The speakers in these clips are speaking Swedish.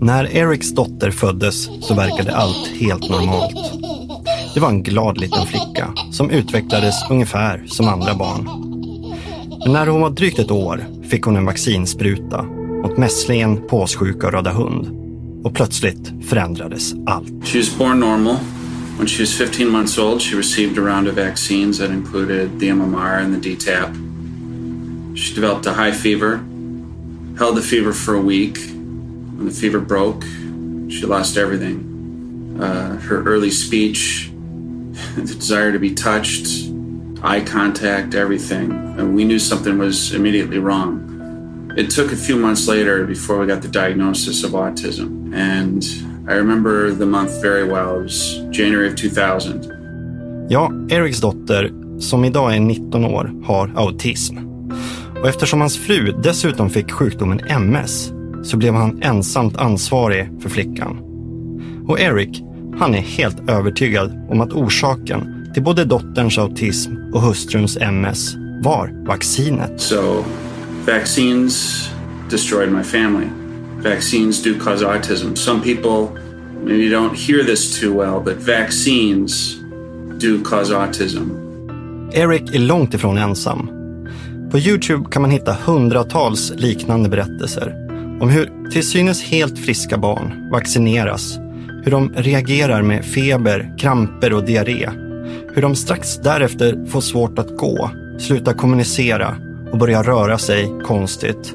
När Erics dotter föddes så verkade allt helt normalt. Det var en glad liten flicka som utvecklades ungefär som andra barn. Men när hon var drygt ett år fick hon en vaccinspruta mot mässlingen, påssjuka och röda hund. Och plötsligt förändrades allt. She was born normal. When she was 15 months old, she received a round of vaccines that included the MMR and the DTaP. She developed a high fever, held the fever for a week. When the fever broke, she lost everything. Uh, her early speech, the desire to be touched, eye contact, everything. And we knew something was immediately wrong. It took a few months later before we got the diagnosis of autism. And I remember the month very well. It was January of 2000. Ja, Erics dotter, som idag är 19 år, har autism. Och eftersom hans fru dessutom fick sjukdomen MS så blev han ensamt ansvarig för flickan. Och Eric, han är helt övertygad om att orsaken till både dotterns autism och hustruns MS var vaccinet. So vaccines destroyed my family. Vaccines do cause autism. Some people maybe don't hear this too well, but vaccines do cause autism. Eric är långt ifrån ensam. På Youtube kan man hitta hundratals liknande berättelser om hur till synes helt friska barn vaccineras, hur de reagerar med feber, kramper och diarré, hur de strax därefter får svårt att gå, slutar kommunicera och börjar röra sig konstigt.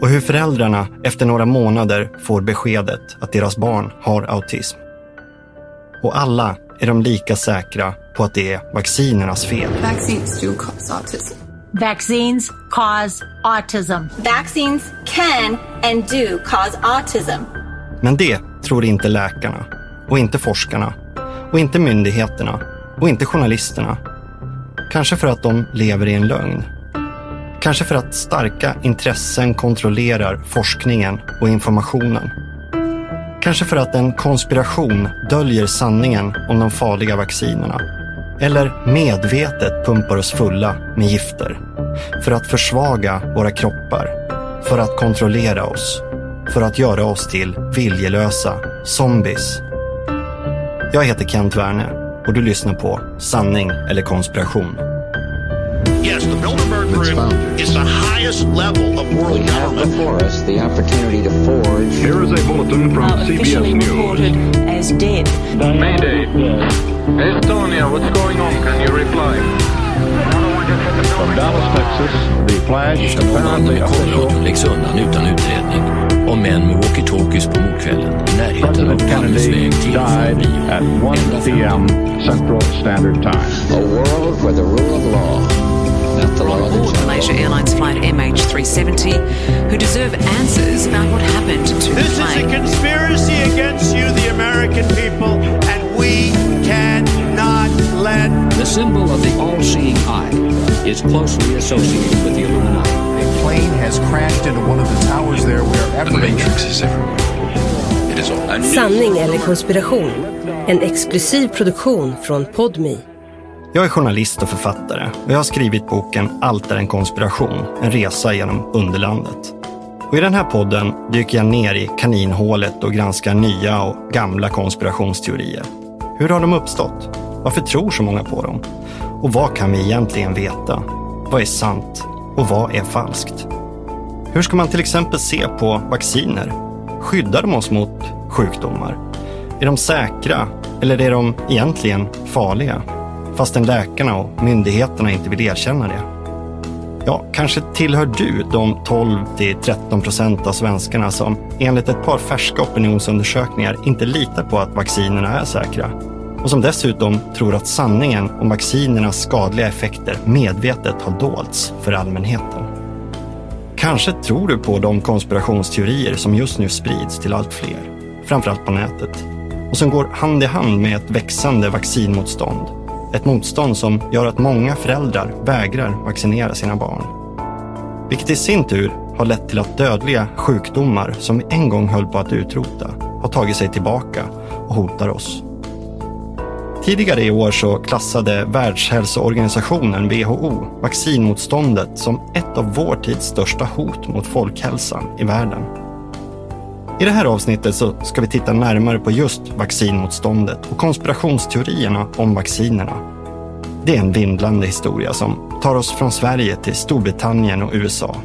Och hur föräldrarna efter några månader får beskedet att deras barn har autism. Och alla är de lika säkra på att det är vaccinernas fel. Vaccines still cause autism. Vaccines cause autism. Vaccines can and do cause autism. Men det tror inte läkarna och inte forskarna och inte myndigheterna och inte journalisterna. Kanske för att de lever i en lögn. Kanske för att starka intressen kontrollerar forskningen och informationen. Kanske för att en konspiration döljer sanningen om de farliga vaccinerna. Eller medvetet pumpar oss fulla med gifter. För att försvaga våra kroppar. För att kontrollera oss. För att göra oss till viljelösa zombies. Jag heter Kent Werne och du lyssnar på Sanning eller konspiration. Yes, the Bilderberg Group is the highest level of world We have government. before us the opportunity to forge Here is a bulletin from CBS News. reported as dead. Mayday. Estonia, what's going on? Can you reply? From Dallas, Texas, the flash Gifta månaden apparently med official. korradion läggs undan utan utredning. Och män med walkie-talkies på mordkvällen i närheten av President Palmes Kennedy väg till died Bion. at 1 Ända fram p.m. Central Standard Time. a world where the rule of law, not the on board Malaysia Airlines flight MH370 who deserve answers about what happened to the plane. This is a conspiracy against you, the American people, and we cannot let The symbol of the all-seeing eye is closely associated with the Illuminati. A plane has crashed into one of the towers there wherever is everywhere. It is all. Sanning eller konspiration? En exklusiv produktion från Podmi. Jag är journalist och författare och jag har skrivit boken Allt är en konspiration, en resa genom underlandet. Och I den här podden dyker jag ner i kaninhålet och granskar nya och gamla konspirationsteorier. Hur har de uppstått? Varför tror så många på dem? Och vad kan vi egentligen veta? Vad är sant och vad är falskt? Hur ska man till exempel se på vacciner? Skyddar de oss mot sjukdomar? Är de säkra eller är de egentligen farliga? Fastän läkarna och myndigheterna inte vill erkänna det. Ja, kanske tillhör du de 12-13 procent av svenskarna som enligt ett par färska opinionsundersökningar inte litar på att vaccinerna är säkra. Och som dessutom tror att sanningen om vaccinernas skadliga effekter medvetet har dolts för allmänheten. Kanske tror du på de konspirationsteorier som just nu sprids till allt fler, framförallt på nätet, och som går hand i hand med ett växande vaccinmotstånd. Ett motstånd som gör att många föräldrar vägrar vaccinera sina barn. Vilket i sin tur har lett till att dödliga sjukdomar som vi en gång höll på att utrota har tagit sig tillbaka och hotar oss. Tidigare i år så klassade Världshälsoorganisationen, WHO, vaccinmotståndet som ett av vår tids största hot mot folkhälsan i världen. I det här avsnittet så ska vi titta närmare på just vaccinmotståndet och konspirationsteorierna om vaccinerna. Det är en vindlande historia som tar oss från Sverige till Storbritannien och USA.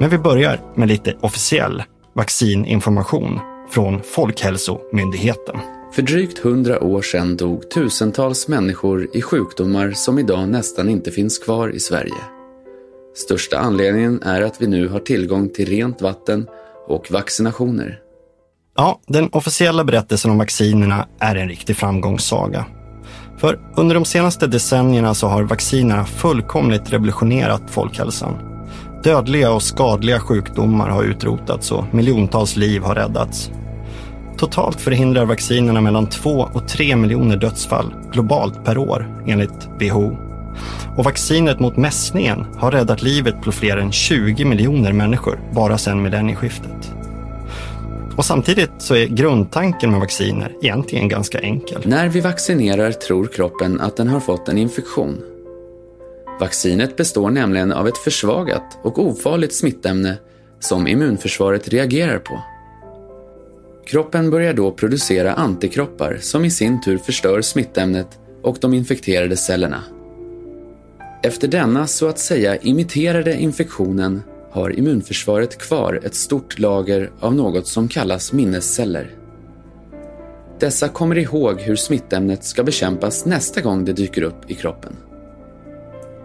Men vi börjar med lite officiell vaccininformation från Folkhälsomyndigheten. För drygt hundra år sedan dog tusentals människor i sjukdomar som idag nästan inte finns kvar i Sverige. Största anledningen är att vi nu har tillgång till rent vatten och vaccinationer. Ja, den officiella berättelsen om vaccinerna är en riktig framgångssaga. För under de senaste decennierna så har vaccinerna fullkomligt revolutionerat folkhälsan. Dödliga och skadliga sjukdomar har utrotats och miljontals liv har räddats. Totalt förhindrar vaccinerna mellan 2 och 3 miljoner dödsfall globalt per år enligt WHO. Och vaccinet mot mässningen har räddat livet på fler än 20 miljoner människor bara sedan millennieskiftet. Och samtidigt så är grundtanken med vacciner egentligen ganska enkel. När vi vaccinerar tror kroppen att den har fått en infektion. Vaccinet består nämligen av ett försvagat och ofarligt smittämne som immunförsvaret reagerar på. Kroppen börjar då producera antikroppar som i sin tur förstör smittämnet och de infekterade cellerna. Efter denna så att säga imiterade infektionen har immunförsvaret kvar ett stort lager av något som kallas minnesceller. Dessa kommer ihåg hur smittämnet ska bekämpas nästa gång det dyker upp i kroppen.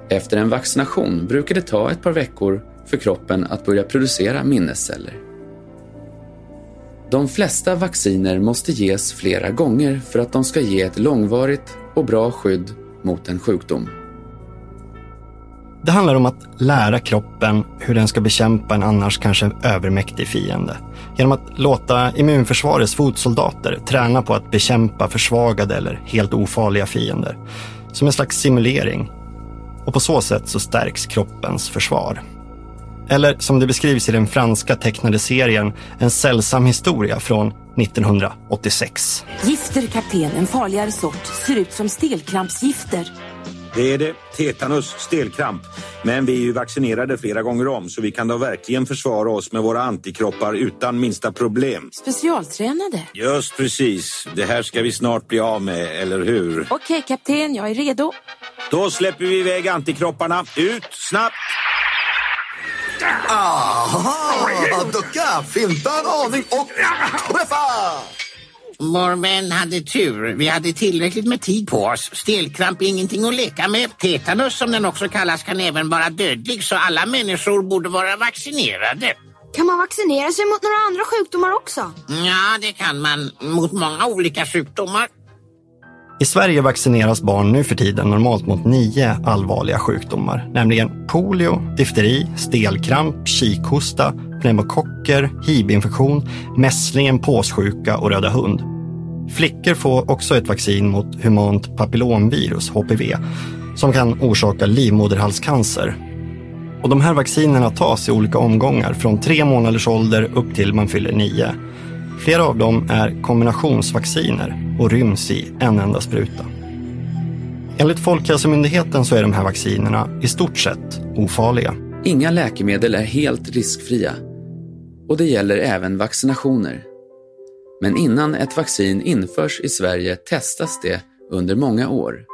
Efter en vaccination brukar det ta ett par veckor för kroppen att börja producera minnesceller. De flesta vacciner måste ges flera gånger för att de ska ge ett långvarigt och bra skydd mot en sjukdom. Det handlar om att lära kroppen hur den ska bekämpa en annars kanske övermäktig fiende. Genom att låta immunförsvarets fotsoldater träna på att bekämpa försvagade eller helt ofarliga fiender. Som en slags simulering. Och på så sätt så stärks kroppens försvar. Eller som det beskrivs i den franska tecknade serien En sällsam historia från 1986. Gifter, kapten. En farligare sort. Ser ut som stelkrampsgifter. Det är det. Tetanus, stelkramp. Men vi är ju vaccinerade flera gånger om så vi kan då verkligen försvara oss med våra antikroppar utan minsta problem. Specialtränade? Just precis. Det här ska vi snart bli av med, eller hur? Okej, kapten. Jag är redo. Då släpper vi iväg antikropparna. Ut, snabbt! Aha! Ducka, finta en aning och träffa! Vår vän hade tur. Vi hade tillräckligt med tid på oss. Stelkramp är ingenting att leka med. Tetanus, som den också kallas, kan även vara dödlig så alla människor borde vara vaccinerade. Kan man vaccinera sig mot några andra sjukdomar också? Ja, det kan man. Mot många olika sjukdomar. I Sverige vaccineras barn nu för tiden normalt mot nio allvarliga sjukdomar, nämligen polio, difteri, stelkramp, kikhosta, pneumokocker, hibinfektion, mässlingen, påssjuka och röda hund. Flickor får också ett vaccin mot humant papillomvirus, HPV, som kan orsaka livmoderhalscancer. Och de här vaccinerna tas i olika omgångar från tre månaders ålder upp till man fyller nio. Flera av dem är kombinationsvacciner och ryms i en enda spruta. Enligt Folkhälsomyndigheten så är de här vaccinerna i stort sett ofarliga. Inga läkemedel är helt riskfria och det gäller även vaccinationer. Men innan ett vaccin införs i Sverige testas det under många år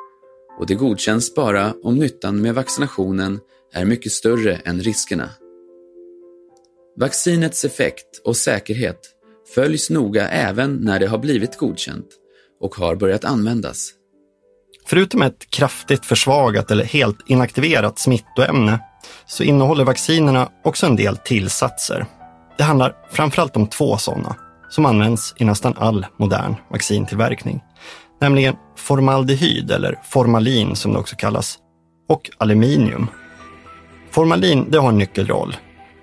och det godkänns bara om nyttan med vaccinationen är mycket större än riskerna. Vaccinets effekt och säkerhet följs noga även när det har blivit godkänt och har börjat användas. Förutom ett kraftigt försvagat eller helt inaktiverat smittoämne så innehåller vaccinerna också en del tillsatser. Det handlar framförallt om två sådana som används i nästan all modern vaccintillverkning. Nämligen formaldehyd eller formalin som det också kallas och aluminium. Formalin det har en nyckelroll.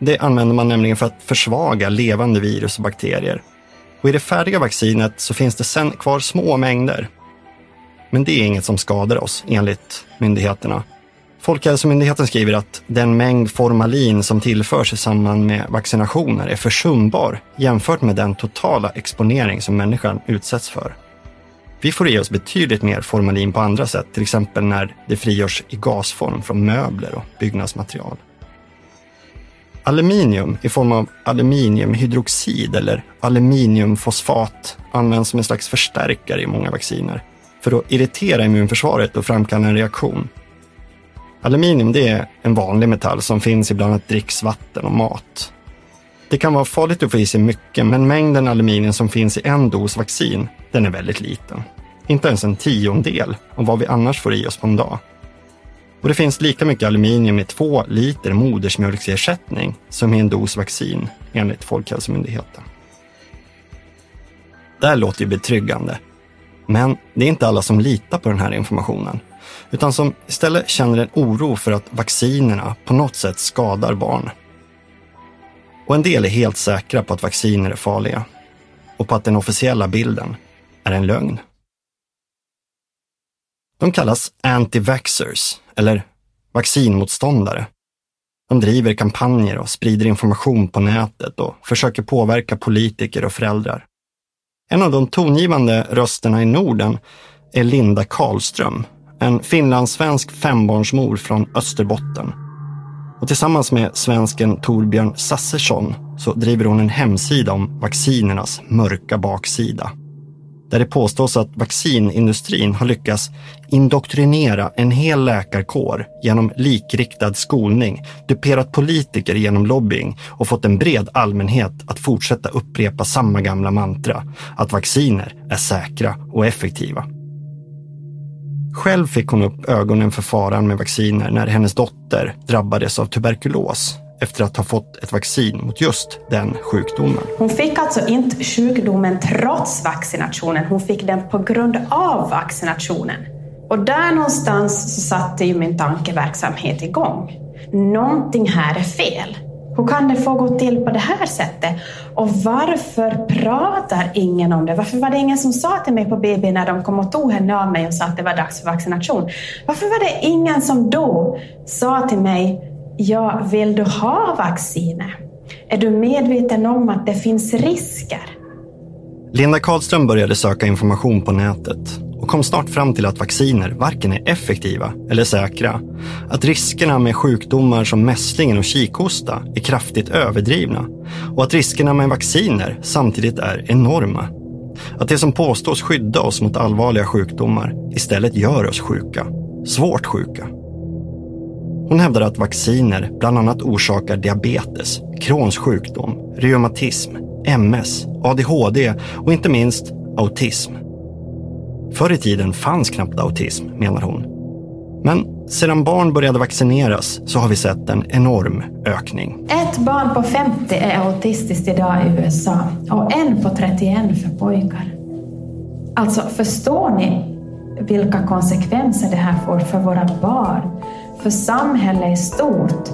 Det använder man nämligen för att försvaga levande virus och bakterier. Och I det färdiga vaccinet så finns det sen kvar små mängder. Men det är inget som skadar oss enligt myndigheterna. Folkhälsomyndigheten skriver att den mängd formalin som tillförs i samband med vaccinationer är försumbar jämfört med den totala exponering som människan utsätts för. Vi får i oss betydligt mer formalin på andra sätt, till exempel när det frigörs i gasform från möbler och byggnadsmaterial. Aluminium i form av aluminiumhydroxid eller aluminiumfosfat används som en slags förstärkare i många vacciner för att irritera immunförsvaret och framkalla en reaktion. Aluminium det är en vanlig metall som finns i bland annat dricksvatten och mat. Det kan vara farligt att få i sig mycket, men mängden aluminium som finns i en dos vaccin, den är väldigt liten. Inte ens en tiondel av vad vi annars får i oss på en dag. Och det finns lika mycket aluminium i två liter modersmjölksersättning som i en dos vaccin, enligt Folkhälsomyndigheten. Det här låter ju betryggande. Men det är inte alla som litar på den här informationen, utan som istället känner en oro för att vaccinerna på något sätt skadar barn. Och en del är helt säkra på att vacciner är farliga och på att den officiella bilden är en lögn. De kallas anti-vaxxers, eller vaccinmotståndare. De driver kampanjer och sprider information på nätet och försöker påverka politiker och föräldrar. En av de tongivande rösterna i Norden är Linda Karlström, en finlandssvensk fembarnsmor från Österbotten. Och tillsammans med svensken Torbjörn Sassersson så driver hon en hemsida om vaccinernas mörka baksida där det påstås att vaccinindustrin har lyckats indoktrinera en hel läkarkår genom likriktad skolning, duperat politiker genom lobbying och fått en bred allmänhet att fortsätta upprepa samma gamla mantra, att vacciner är säkra och effektiva. Själv fick hon upp ögonen för faran med vacciner när hennes dotter drabbades av tuberkulos efter att ha fått ett vaccin mot just den sjukdomen. Hon fick alltså inte sjukdomen trots vaccinationen, hon fick den på grund av vaccinationen. Och där någonstans så satte ju min tankeverksamhet igång. Någonting här är fel. Hur kan det få gå till på det här sättet? Och varför pratar ingen om det? Varför var det ingen som sa till mig på BB när de kom och tog henne av mig och sa att det var dags för vaccination? Varför var det ingen som då sa till mig Ja, vill du ha vaccinet? Är du medveten om att det finns risker? Linda Karlström började söka information på nätet och kom snart fram till att vacciner varken är effektiva eller säkra. Att riskerna med sjukdomar som mässlingen och kikhosta är kraftigt överdrivna och att riskerna med vacciner samtidigt är enorma. Att det som påstås skydda oss mot allvarliga sjukdomar istället gör oss sjuka. Svårt sjuka. Hon hävdar att vacciner bland annat orsakar diabetes, Crohns sjukdom, reumatism, MS, ADHD och inte minst autism. Förr i tiden fanns knappt autism, menar hon. Men sedan barn började vaccineras så har vi sett en enorm ökning. Ett barn på 50 är autistiskt idag i USA och en på 31 för pojkar. Alltså, förstår ni vilka konsekvenser det här får för våra barn? För samhället i stort.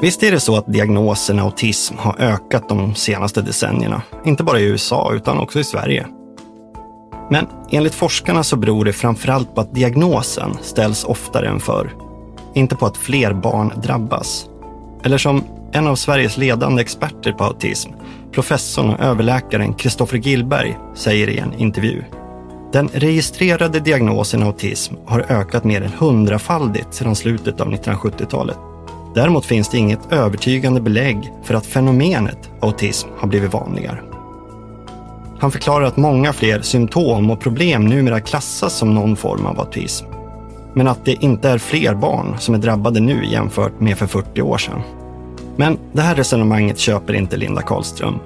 Visst är det så att diagnosen autism har ökat de senaste decennierna. Inte bara i USA utan också i Sverige. Men enligt forskarna så beror det framförallt på att diagnosen ställs oftare än förr. Inte på att fler barn drabbas. Eller som en av Sveriges ledande experter på autism, professorn och överläkaren Kristoffer Gillberg, säger i en intervju. Den registrerade diagnosen autism har ökat mer än hundrafaldigt sedan slutet av 1970-talet. Däremot finns det inget övertygande belägg för att fenomenet autism har blivit vanligare. Han förklarar att många fler symptom och problem numera klassas som någon form av autism. Men att det inte är fler barn som är drabbade nu jämfört med för 40 år sedan. Men det här resonemanget köper inte Linda Karlström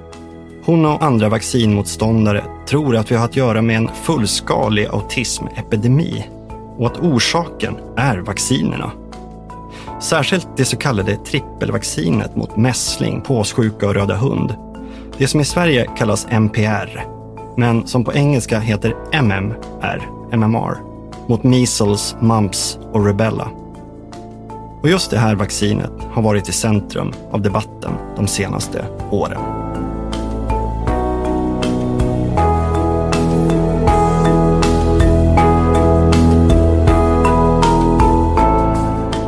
hon och andra vaccinmotståndare tror att vi har att göra med en fullskalig autismepidemi och att orsaken är vaccinerna. Särskilt det så kallade trippelvaccinet mot mässling, påssjuka och röda hund. Det som i Sverige kallas MPR, men som på engelska heter MMR, MMR, mot measles, mumps och rubella. Och just det här vaccinet har varit i centrum av debatten de senaste åren.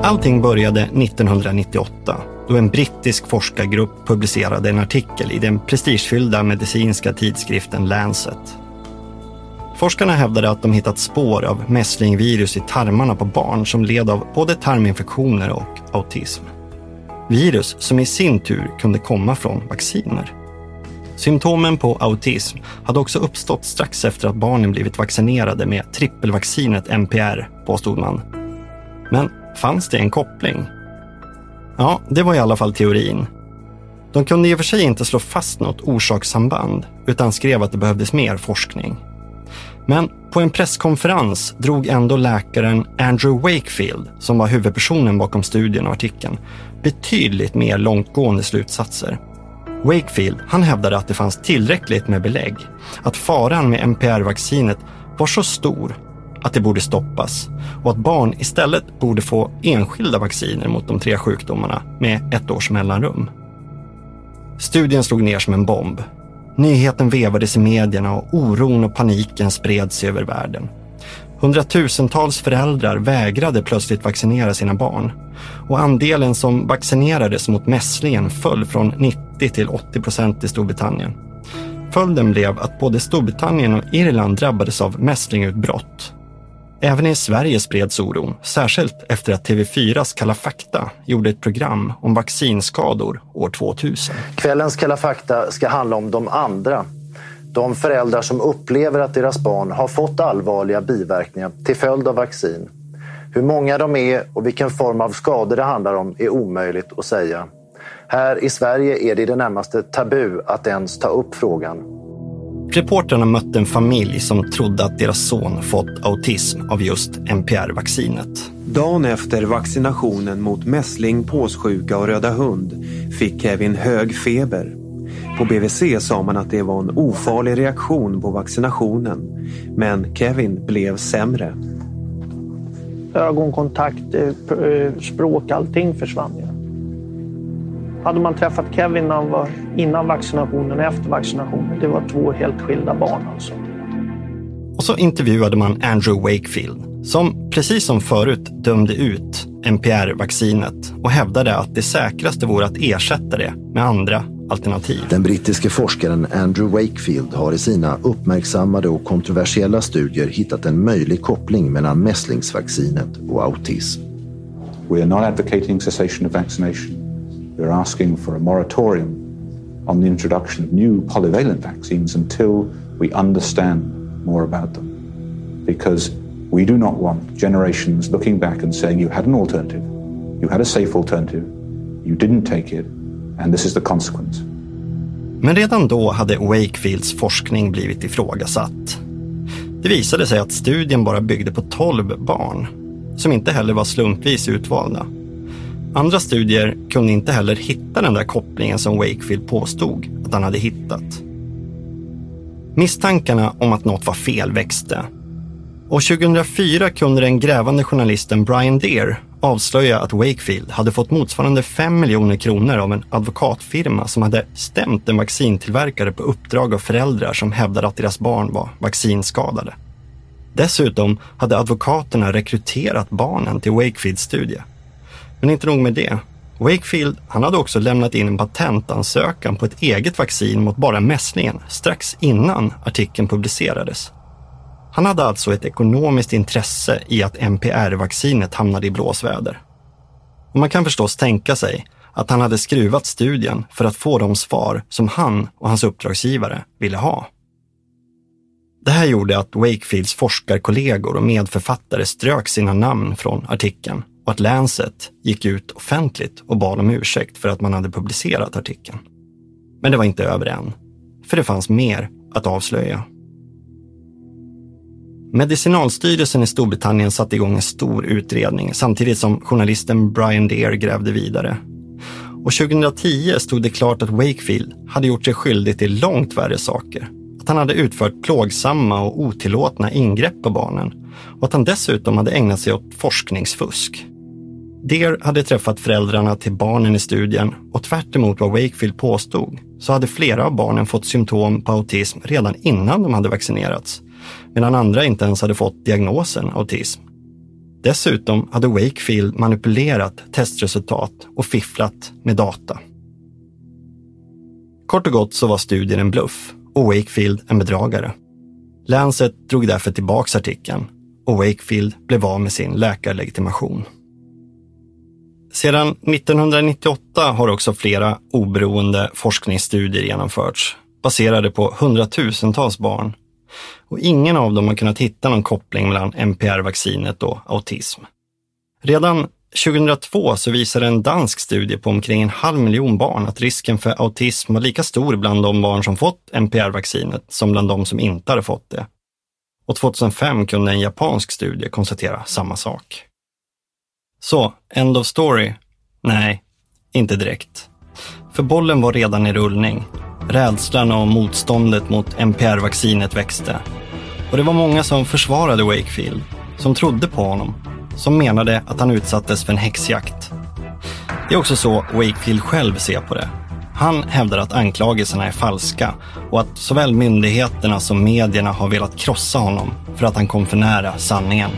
Allting började 1998 då en brittisk forskargrupp publicerade en artikel i den prestigefyllda medicinska tidskriften Lancet. Forskarna hävdade att de hittat spår av mässlingvirus i tarmarna på barn som led av både tarminfektioner och autism. Virus som i sin tur kunde komma från vacciner. Symptomen på autism hade också uppstått strax efter att barnen blivit vaccinerade med trippelvaccinet MPR, påstod man. Men fanns det en koppling? Ja, det var i alla fall teorin. De kunde i och för sig inte slå fast något orsakssamband utan skrev att det behövdes mer forskning. Men på en presskonferens drog ändå läkaren Andrew Wakefield, som var huvudpersonen bakom studien och artikeln, betydligt mer långtgående slutsatser. Wakefield han hävdade att det fanns tillräckligt med belägg, att faran med MPR-vaccinet var så stor att det borde stoppas och att barn istället borde få enskilda vacciner mot de tre sjukdomarna med ett års mellanrum. Studien slog ner som en bomb. Nyheten vevades i medierna och oron och paniken spreds över världen. Hundratusentals föräldrar vägrade plötsligt vaccinera sina barn och andelen som vaccinerades mot mässlingen föll från 90 till 80 procent i Storbritannien. Följden blev att både Storbritannien och Irland drabbades av mässlingutbrott Även i Sverige spreds oron, särskilt efter att TV4s Kalla fakta gjorde ett program om vaccinskador år 2000. Kvällens Kalla fakta ska handla om de andra. De föräldrar som upplever att deras barn har fått allvarliga biverkningar till följd av vaccin. Hur många de är och vilken form av skador det handlar om är omöjligt att säga. Här i Sverige är det i det närmaste tabu att ens ta upp frågan. Reportrarna mötte en familj som trodde att deras son fått autism av just MPR-vaccinet. Dagen efter vaccinationen mot mässling, påssjuka och röda hund fick Kevin hög feber. På BVC sa man att det var en ofarlig reaktion på vaccinationen. Men Kevin blev sämre. Ögonkontakt, eh, eh, språk, allting försvann. Ja. Hade man träffat Kevin när han var innan vaccinationen och efter vaccinationen, det var två helt skilda barn alltså. Och så intervjuade man Andrew Wakefield som precis som förut dömde ut NPR-vaccinet och hävdade att det säkraste vore att ersätta det med andra alternativ. Den brittiske forskaren Andrew Wakefield har i sina uppmärksammade och kontroversiella studier hittat en möjlig koppling mellan mässlingsvaccinet och autism. We are not advocating cessation of vaccination. We're asking for a moratorium on the introduction of new polyvalent vaccines until we understand more about them. Because we do not want generations looking back and saying, you had an alternative, you had a safe alternative, you didn't take it, and this is the consequence. Men redan då hade Wakefields forskning blivit ifrågasatt. Det visade sig att studien bara byggde på 12 barn, som inte heller var slumpvis utvalda. Andra studier kunde inte heller hitta den där kopplingen som Wakefield påstod att han hade hittat. Misstankarna om att något var fel växte. Och 2004 kunde den grävande journalisten Brian Deer avslöja att Wakefield hade fått motsvarande 5 miljoner kronor av en advokatfirma som hade stämt en vaccintillverkare på uppdrag av föräldrar som hävdade att deras barn var vaccinskadade. Dessutom hade advokaterna rekryterat barnen till Wakefields studie. Men inte nog med det. Wakefield han hade också lämnat in en patentansökan på ett eget vaccin mot bara mässlingen strax innan artikeln publicerades. Han hade alltså ett ekonomiskt intresse i att MPR-vaccinet hamnade i blåsväder. Och man kan förstås tänka sig att han hade skruvat studien för att få de svar som han och hans uppdragsgivare ville ha. Det här gjorde att Wakefields forskarkollegor och medförfattare strök sina namn från artikeln och att Lancet gick ut offentligt och bad om ursäkt för att man hade publicerat artikeln. Men det var inte över än, för det fanns mer att avslöja. Medicinalstyrelsen i Storbritannien satte igång en stor utredning samtidigt som journalisten Brian Deer grävde vidare. Och 2010 stod det klart att Wakefield hade gjort sig skyldig till långt värre saker. Att han hade utfört plågsamma och otillåtna ingrepp på barnen och att han dessutom hade ägnat sig åt forskningsfusk. Deer hade träffat föräldrarna till barnen i studien och tvärt vad Wakefield påstod så hade flera av barnen fått symptom på autism redan innan de hade vaccinerats, medan andra inte ens hade fått diagnosen autism. Dessutom hade Wakefield manipulerat testresultat och fifflat med data. Kort och gott så var studien en bluff och Wakefield en bedragare. Lancet drog därför tillbaka artikeln och Wakefield blev av med sin läkarlegitimation. Sedan 1998 har också flera oberoende forskningsstudier genomförts baserade på hundratusentals barn. Och ingen av dem har kunnat hitta någon koppling mellan MPR-vaccinet och autism. Redan 2002 så visade en dansk studie på omkring en halv miljon barn att risken för autism var lika stor bland de barn som fått MPR-vaccinet som bland de som inte hade fått det. Och 2005 kunde en japansk studie konstatera samma sak. Så, end of story? Nej, inte direkt. För bollen var redan i rullning. Rädslan och motståndet mot MPR-vaccinet växte. Och det var många som försvarade Wakefield, som trodde på honom, som menade att han utsattes för en häxjakt. Det är också så Wakefield själv ser på det. Han hävdar att anklagelserna är falska och att såväl myndigheterna som medierna har velat krossa honom för att han kom för nära sanningen.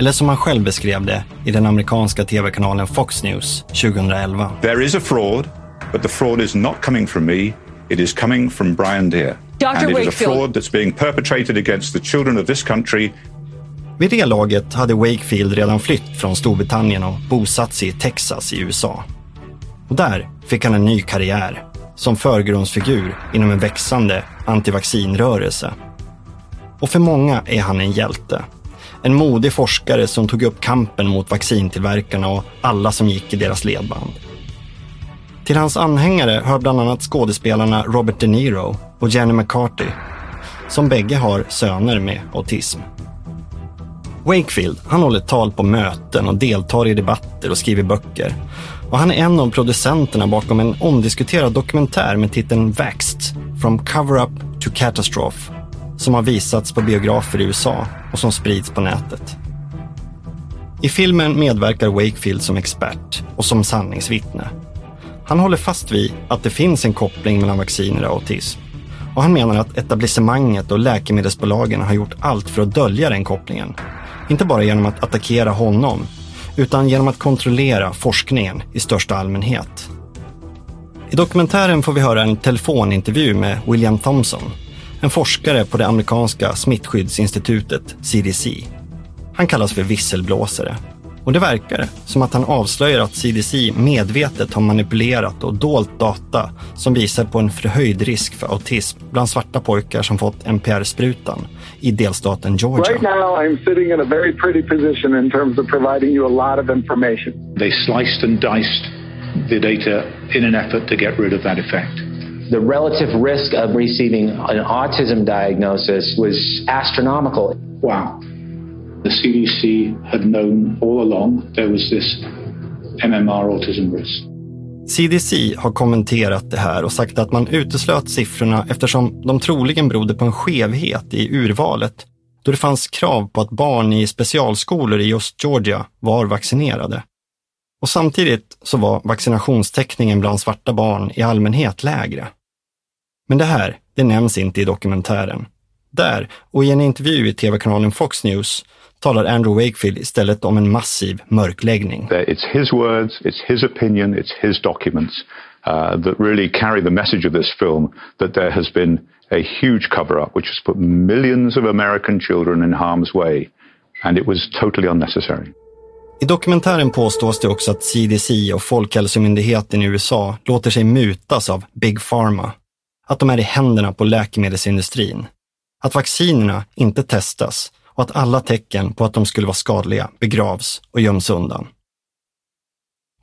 Eller som han själv beskrev det i den amerikanska tv-kanalen Fox News 2011. There is a fraud, but the fraud is not coming from me. It is coming from Brian Deere. Dr. And it is a Wakefield. fraud that's being perpetrated against the children of this country Vid det laget hade Wakefield redan flytt från Storbritannien och bosatt sig i Texas i USA. Och där fick han en ny karriär som förgrundsfigur inom en växande antivaccinrörelse. Och för många är han en hjälte. En modig forskare som tog upp kampen mot vaccintillverkarna och alla som gick i deras ledband. Till hans anhängare hör bland annat skådespelarna Robert De Niro och Jenny McCarthy, som bägge har söner med autism. Wakefield, han håller tal på möten och deltar i debatter och skriver böcker. Och han är en av producenterna bakom en omdiskuterad dokumentär med titeln Vaxxed, From Cover-Up to Catastrophe, som har visats på biografer i USA och som sprids på nätet. I filmen medverkar Wakefield som expert och som sanningsvittne. Han håller fast vid att det finns en koppling mellan vacciner och autism. Och han menar att etablissemanget och läkemedelsbolagen har gjort allt för att dölja den kopplingen. Inte bara genom att attackera honom, utan genom att kontrollera forskningen i största allmänhet. I dokumentären får vi höra en telefonintervju med William Thompson, en forskare på det amerikanska smittskyddsinstitutet CDC. Han kallas för visselblåsare och det verkar som att han avslöjar att CDC medvetet har manipulerat och dolt data som visar på en förhöjd risk för autism bland svarta pojkar som fått NPR-sprutan i delstaten Georgia. Right now, I'm sitting in a very pretty position in terms of providing you a lot of information. They sliced and diced the data in an effort to get rid of that effect. The relative risk of receiving an autism diagnosis was astronomical. Wow. The CDC had known all along there was this MMR autism risk. CDC har kommenterat det här och sagt att man uteslöt siffrorna eftersom de troligen berodde på en skevhet i urvalet då det fanns krav på att barn i specialskolor i just Georgia var vaccinerade. Och samtidigt så var vaccinationstäckningen bland svarta barn i allmänhet lägre. Men det här, det nämns inte i dokumentären. Där, och i en intervju i tv-kanalen Fox News, talar Andrew Wakefield istället om en massiv mörkläggning. It's his words, it's his opinion, it's his documents uh, that really carry the message of this film that there has been a huge cover up which has put millions of American children in harm's way. And it was totally unnecessary. I dokumentären påstås det också att CDC och Folkhälsomyndigheten i USA låter sig mutas av Big Pharma. Att de är i händerna på läkemedelsindustrin. Att vaccinerna inte testas och att alla tecken på att de skulle vara skadliga begravs och göms undan.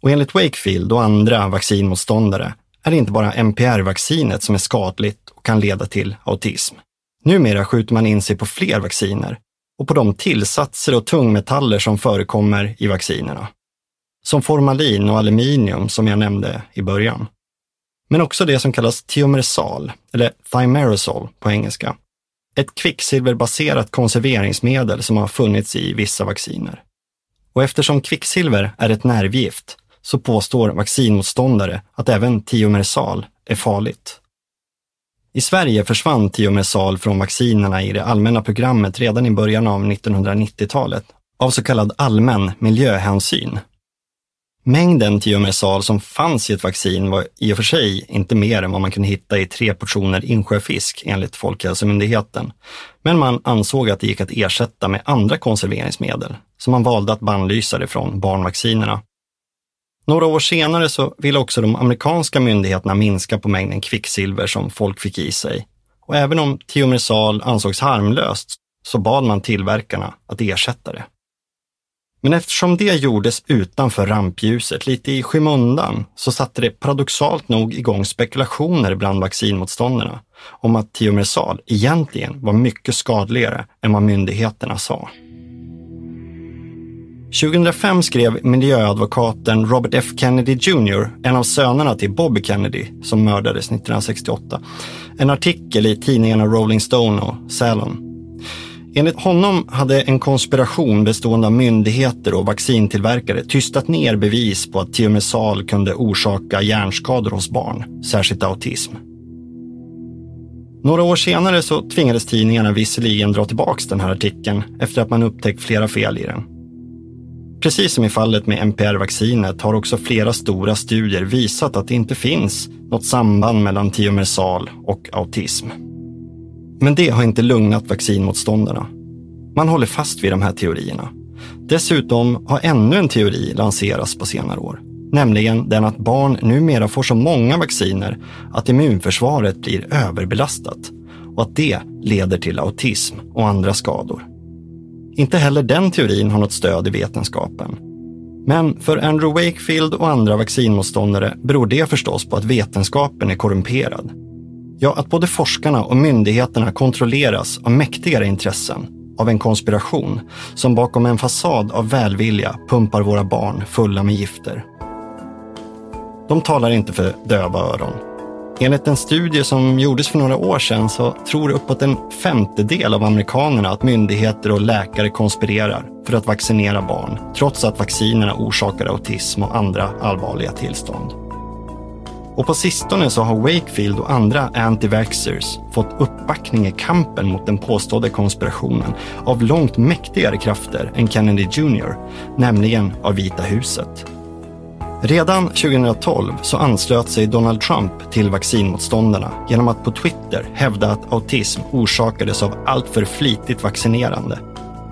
Och enligt Wakefield och andra vaccinmotståndare är det inte bara MPR-vaccinet som är skadligt och kan leda till autism. Numera skjuter man in sig på fler vacciner och på de tillsatser och tungmetaller som förekommer i vaccinerna. Som formalin och aluminium som jag nämnde i början. Men också det som kallas tiomersal, eller thimerosal på engelska. Ett kvicksilverbaserat konserveringsmedel som har funnits i vissa vacciner. Och eftersom kvicksilver är ett nervgift så påstår vaccinmotståndare att även tiomersal är farligt. I Sverige försvann tiomersal från vaccinerna i det allmänna programmet redan i början av 1990-talet av så kallad allmän miljöhänsyn. Mängden tiomersal som fanns i ett vaccin var i och för sig inte mer än vad man kunde hitta i tre portioner insjöfisk enligt Folkhälsomyndigheten. Men man ansåg att det gick att ersätta med andra konserveringsmedel, så man valde att bannlysa det från barnvaccinerna. Några år senare så ville också de amerikanska myndigheterna minska på mängden kvicksilver som folk fick i sig. Och även om tiomersal ansågs harmlöst så bad man tillverkarna att ersätta det. Men eftersom det gjordes utanför rampljuset, lite i skymundan, så satte det paradoxalt nog igång spekulationer bland vaccinmotståndarna om att tiomersal egentligen var mycket skadligare än vad myndigheterna sa. 2005 skrev miljöadvokaten Robert F Kennedy Jr, en av sönerna till Bobby Kennedy som mördades 1968, en artikel i tidningarna Rolling Stone och Salon. Enligt honom hade en konspiration bestående av myndigheter och vaccintillverkare tystat ner bevis på att tiomesal kunde orsaka hjärnskador hos barn, särskilt autism. Några år senare så tvingades tidningarna visserligen dra tillbaka den här artikeln efter att man upptäckt flera fel i den. Precis som i fallet med MPR-vaccinet har också flera stora studier visat att det inte finns något samband mellan tiomersal och autism. Men det har inte lugnat vaccinmotståndarna. Man håller fast vid de här teorierna. Dessutom har ännu en teori lanserats på senare år, nämligen den att barn numera får så många vacciner att immunförsvaret blir överbelastat och att det leder till autism och andra skador. Inte heller den teorin har något stöd i vetenskapen. Men för Andrew Wakefield och andra vaccinmotståndare beror det förstås på att vetenskapen är korrumperad. Ja, att både forskarna och myndigheterna kontrolleras av mäktigare intressen, av en konspiration som bakom en fasad av välvilja pumpar våra barn fulla med gifter. De talar inte för döva öron. Enligt en studie som gjordes för några år sedan så tror uppåt en femtedel av amerikanerna att myndigheter och läkare konspirerar för att vaccinera barn, trots att vaccinerna orsakar autism och andra allvarliga tillstånd. Och på sistone så har Wakefield och andra anti-vaxxers fått uppbackning i kampen mot den påstådda konspirationen av långt mäktigare krafter än Kennedy Jr, nämligen av Vita huset. Redan 2012 så anslöt sig Donald Trump till vaccinmotståndarna genom att på Twitter hävda att autism orsakades av alltför flitigt vaccinerande.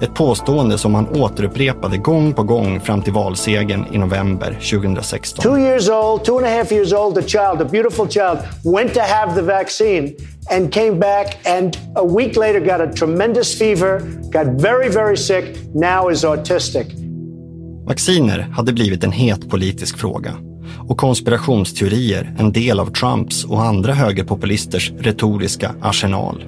Ett påstående som han återupprepade gång på gång fram till valsegern i november 2016. Two years old, two and a half years old, a child, a beautiful child, went to have the vaccine and came back and a week later got a tremendous fever, got very, very sick, now is autistic. Vacciner hade blivit en het politisk fråga och konspirationsteorier en del av Trumps och andra högerpopulisters retoriska arsenal.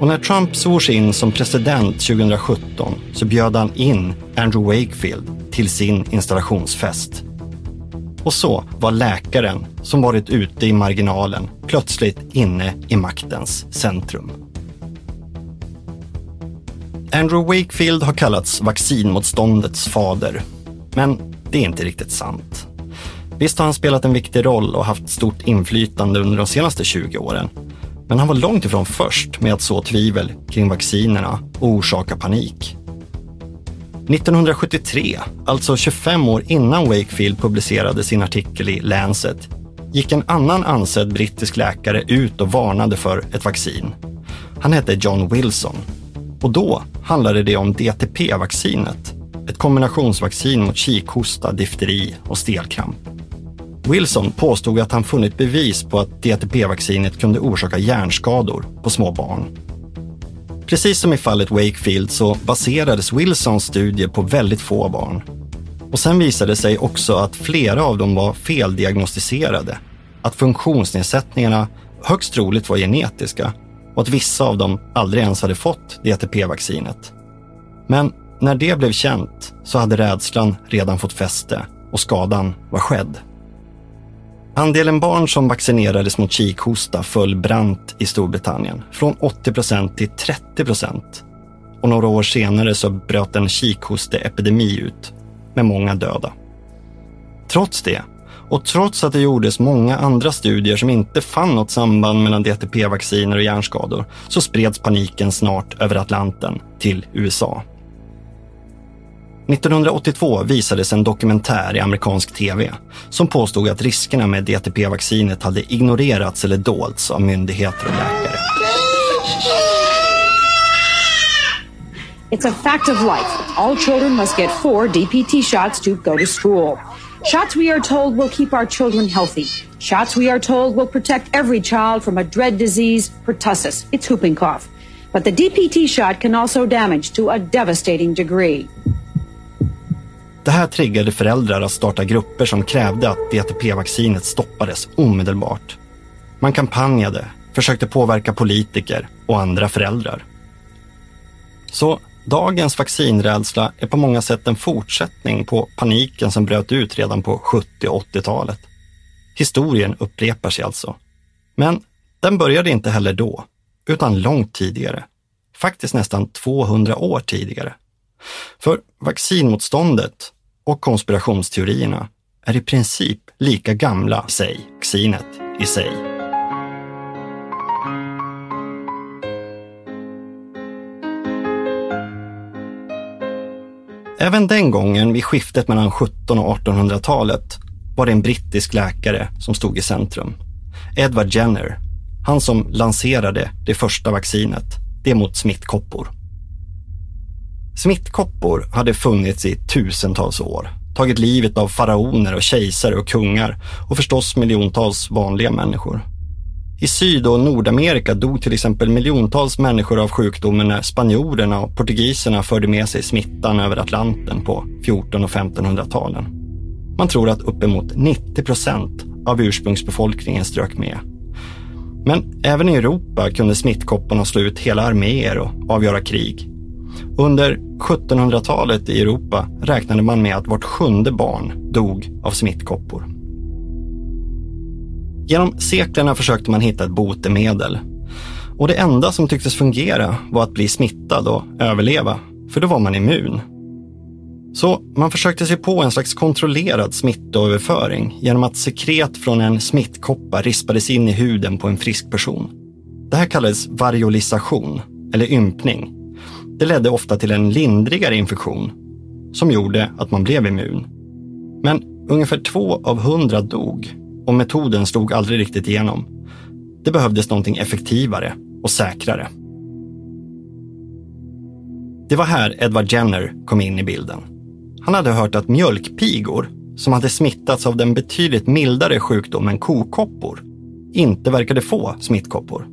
Och när Trump svors in som president 2017 så bjöd han in Andrew Wakefield till sin installationsfest. Och så var läkaren som varit ute i marginalen plötsligt inne i maktens centrum. Andrew Wakefield har kallats vaccinmotståndets fader. Men det är inte riktigt sant. Visst har han spelat en viktig roll och haft stort inflytande under de senaste 20 åren. Men han var långt ifrån först med att så tvivel kring vaccinerna och orsaka panik. 1973, alltså 25 år innan Wakefield publicerade sin artikel i Lancet, gick en annan ansedd brittisk läkare ut och varnade för ett vaccin. Han hette John Wilson och då handlade det om DTP-vaccinet, ett kombinationsvaccin mot kikhosta, difteri och stelkramp. Wilson påstod att han funnit bevis på att DTP-vaccinet kunde orsaka hjärnskador på små barn. Precis som i fallet Wakefield så baserades Wilsons studie på väldigt få barn. Och sen visade det sig också att flera av dem var feldiagnostiserade. Att funktionsnedsättningarna högst troligt var genetiska och att vissa av dem aldrig ens hade fått DTP-vaccinet. Men när det blev känt så hade rädslan redan fått fäste och skadan var skedd. Andelen barn som vaccinerades mot kikhosta föll brant i Storbritannien, från 80 procent till 30 procent. Och några år senare så bröt en kikhosteepidemi ut, med många döda. Trots det, och trots att det gjordes många andra studier som inte fann något samband mellan DTP-vacciner och hjärnskador, så spreds paniken snart över Atlanten till USA. 1982 visades en dokumentär i amerikansk tv som påstod att riskerna med DTP-vaccinet hade ignorerats eller dolts av myndigheter och läkare. It's a fact of life. All children must get four DPT shots to go to school. Shots we are told will keep our children healthy. Shots we are told will protect every child from a dread disease, pertussis. It's whooping cough. But the DPT shot can also damage to a devastating degree. Det här triggade föräldrar att starta grupper som krävde att DTP-vaccinet stoppades omedelbart. Man kampanjade, försökte påverka politiker och andra föräldrar. Så dagens vaccinrädsla är på många sätt en fortsättning på paniken som bröt ut redan på 70 och 80-talet. Historien upprepar sig alltså. Men den började inte heller då, utan långt tidigare. Faktiskt nästan 200 år tidigare. För vaccinmotståndet och konspirationsteorierna är i princip lika gamla i sig, vaccinet i sig. Även den gången vid skiftet mellan 1700 och 1800-talet var det en brittisk läkare som stod i centrum. Edward Jenner, han som lanserade det första vaccinet, det mot smittkoppor. Smittkoppor hade funnits i tusentals år, tagit livet av faraoner och kejsare och kungar och förstås miljontals vanliga människor. I Syd och Nordamerika dog till exempel miljontals människor av sjukdomen när spanjorerna och portugiserna förde med sig smittan över Atlanten på 1400 och 1500-talen. Man tror att uppemot 90 procent av ursprungsbefolkningen strök med. Men även i Europa kunde smittkopporna slå ut hela arméer och avgöra krig. Under 1700-talet i Europa räknade man med att vart sjunde barn dog av smittkoppor. Genom seklerna försökte man hitta ett botemedel. Och det enda som tycktes fungera var att bli smittad och överleva, för då var man immun. Så man försökte sig på en slags kontrollerad smittoöverföring genom att sekret från en smittkoppa rispades in i huden på en frisk person. Det här kallades variolisation, eller ympning. Det ledde ofta till en lindrigare infektion som gjorde att man blev immun. Men ungefär två av hundra dog och metoden slog aldrig riktigt igenom. Det behövdes någonting effektivare och säkrare. Det var här Edward Jenner kom in i bilden. Han hade hört att mjölkpigor som hade smittats av den betydligt mildare sjukdomen kokoppor inte verkade få smittkoppor.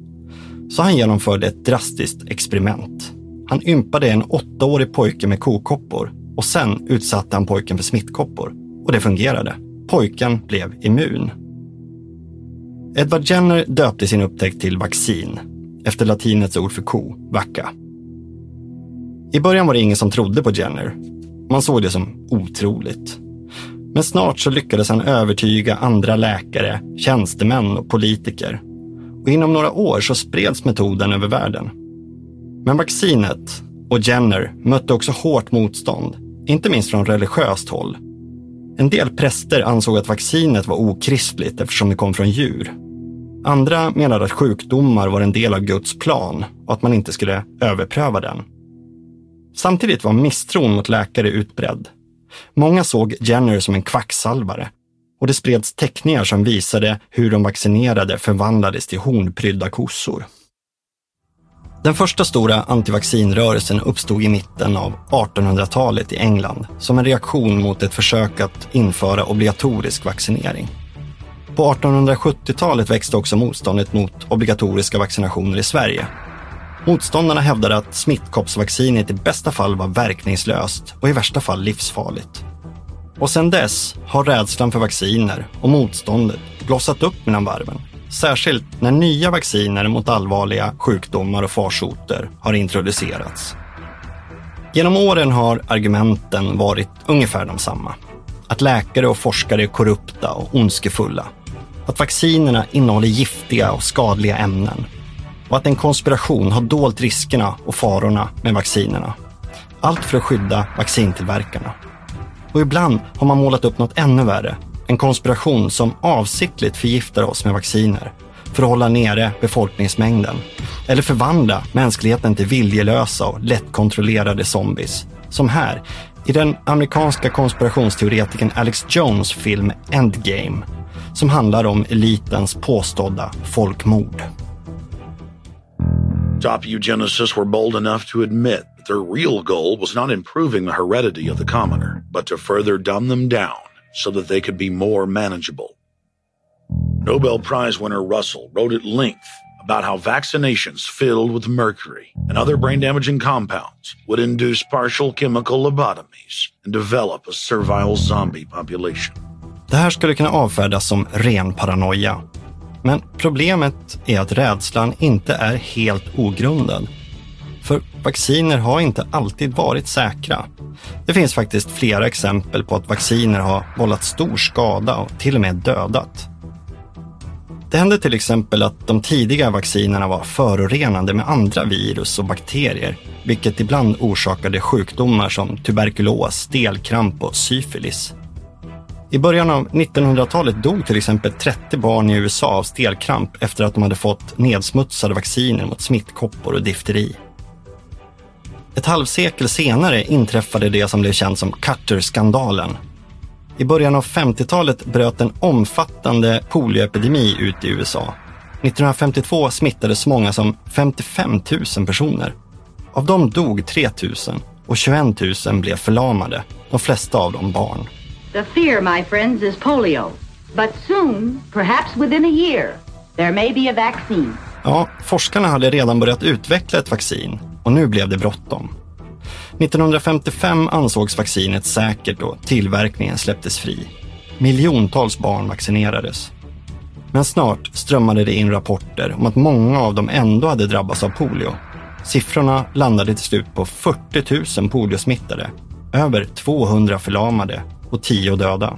Så han genomförde ett drastiskt experiment. Han ympade en åttaårig pojke med kokoppor och sen utsatte han pojken för smittkoppor. Och det fungerade. Pojken blev immun. Edward Jenner döpte sin upptäckt till vaccin efter latinets ord för ko, vacca. I början var det ingen som trodde på Jenner. Man såg det som otroligt. Men snart så lyckades han övertyga andra läkare, tjänstemän och politiker. Och inom några år så spreds metoden över världen. Men vaccinet och Jenner mötte också hårt motstånd, inte minst från religiöst håll. En del präster ansåg att vaccinet var okristligt eftersom det kom från djur. Andra menade att sjukdomar var en del av Guds plan och att man inte skulle överpröva den. Samtidigt var misstron mot läkare utbredd. Många såg Jenner som en kvacksalvare och det spreds teckningar som visade hur de vaccinerade förvandlades till hornprydda kossor. Den första stora antivaccinrörelsen uppstod i mitten av 1800-talet i England som en reaktion mot ett försök att införa obligatorisk vaccinering. På 1870-talet växte också motståndet mot obligatoriska vaccinationer i Sverige. Motståndarna hävdade att smittkoppsvaccinet i bästa fall var verkningslöst och i värsta fall livsfarligt. Och sedan dess har rädslan för vacciner och motståndet blossat upp mellan varven. Särskilt när nya vacciner mot allvarliga sjukdomar och farsoter har introducerats. Genom åren har argumenten varit ungefär de samma. Att läkare och forskare är korrupta och ondskefulla. Att vaccinerna innehåller giftiga och skadliga ämnen. Och att en konspiration har dolt riskerna och farorna med vaccinerna. Allt för att skydda vaccintillverkarna. Och ibland har man målat upp något ännu värre. En konspiration som avsiktligt förgiftar oss med vacciner för att hålla nere befolkningsmängden. Eller förvandla mänskligheten till viljelösa och lättkontrollerade zombies. Som här, i den amerikanska konspirationsteoretikern Alex Jones film Endgame som handlar om elitens påstådda folkmord. Top eugenicists were bold enough to admit their real goal was not improving the heredity of the commoner, but to further dumb them down so that they could be more manageable. Nobel Prize winner Russell wrote at length about how vaccinations filled with mercury and other brain damaging compounds would induce partial chemical lobotomies and develop a servile zombie population. Det här skulle kunna avfärdas som ren paranoia. Men problemet är att rädslan inte är helt ogrundad. För vacciner har inte alltid varit säkra. Det finns faktiskt flera exempel på att vacciner har vållat stor skada och till och med dödat. Det hände till exempel att de tidiga vaccinerna var förorenade med andra virus och bakterier, vilket ibland orsakade sjukdomar som tuberkulos, stelkramp och syfilis. I början av 1900-talet dog till exempel 30 barn i USA av stelkramp efter att de hade fått nedsmutsade vacciner mot smittkoppor och difteri. Ett halvsekel senare inträffade det som blev känt som Carter-skandalen. I början av 50-talet bröt en omfattande polioepidemi ut i USA. 1952 smittades många som 55 000 personer. Av dem dog 3 000 och 21 000 blev förlamade, de flesta av dem barn. The fear, my friends, is polio. But soon, perhaps within a year, there may be a vaccine. Ja, forskarna hade redan börjat utveckla ett vaccin och nu blev det bråttom. 1955 ansågs vaccinet säkert och tillverkningen släpptes fri. Miljontals barn vaccinerades. Men snart strömmade det in rapporter om att många av dem ändå hade drabbats av polio. Siffrorna landade till slut på 40 000 poliosmittade, över 200 förlamade och 10 döda.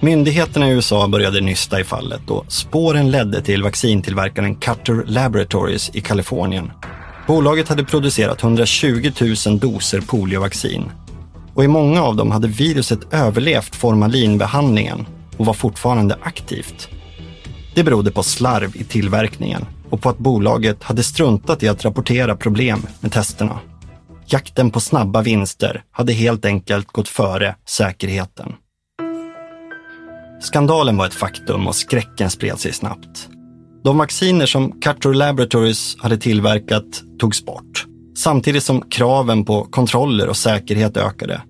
Myndigheterna i USA började nysta i fallet och spåren ledde till vaccintillverkaren Cutter Laboratories i Kalifornien. Bolaget hade producerat 120 000 doser poliovaccin och i många av dem hade viruset överlevt formalinbehandlingen och var fortfarande aktivt. Det berodde på slarv i tillverkningen och på att bolaget hade struntat i att rapportera problem med testerna. Jakten på snabba vinster hade helt enkelt gått före säkerheten. Skandalen var ett faktum och skräcken spred sig snabbt. De vacciner som Cutter Laboratories hade tillverkat togs bort, samtidigt som kraven på kontroller och säkerhet ökade.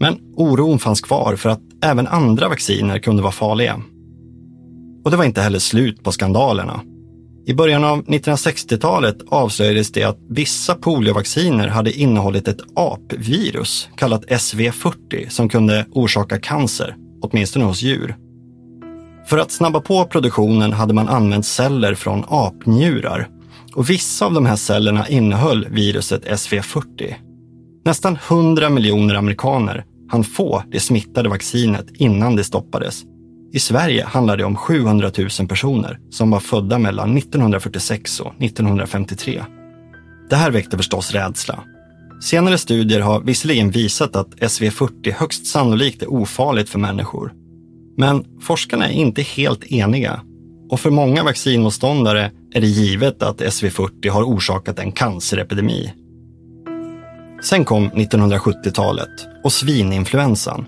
Men oron fanns kvar för att även andra vacciner kunde vara farliga. Och det var inte heller slut på skandalerna. I början av 1960-talet avslöjades det att vissa poliovacciner hade innehållit ett apvirus kallat SV40 som kunde orsaka cancer, åtminstone hos djur. För att snabba på produktionen hade man använt celler från apnjurar och vissa av de här cellerna innehöll viruset SV40. Nästan 100 miljoner amerikaner hann få det smittade vaccinet innan det stoppades. I Sverige handlar det om 700 000 personer som var födda mellan 1946 och 1953. Det här väckte förstås rädsla. Senare studier har visserligen visat att SV40 högst sannolikt är ofarligt för människor. Men forskarna är inte helt eniga och för många vaccinmotståndare är det givet att SV40 har orsakat en cancerepidemi. Sen kom 1970-talet och svininfluensan.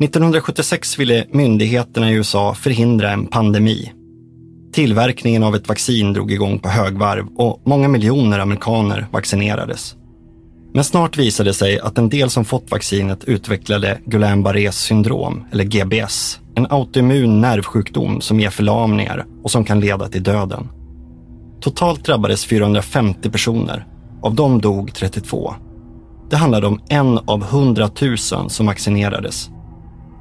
1976 ville myndigheterna i USA förhindra en pandemi. Tillverkningen av ett vaccin drog igång på högvarv och många miljoner amerikaner vaccinerades. Men snart visade det sig att en del som fått vaccinet utvecklade Guillain-Barrés syndrom, eller GBS, en autoimmun nervsjukdom som ger förlamningar och som kan leda till döden. Totalt drabbades 450 personer. Av dem dog 32. Det handlade om en av 100 000 som vaccinerades.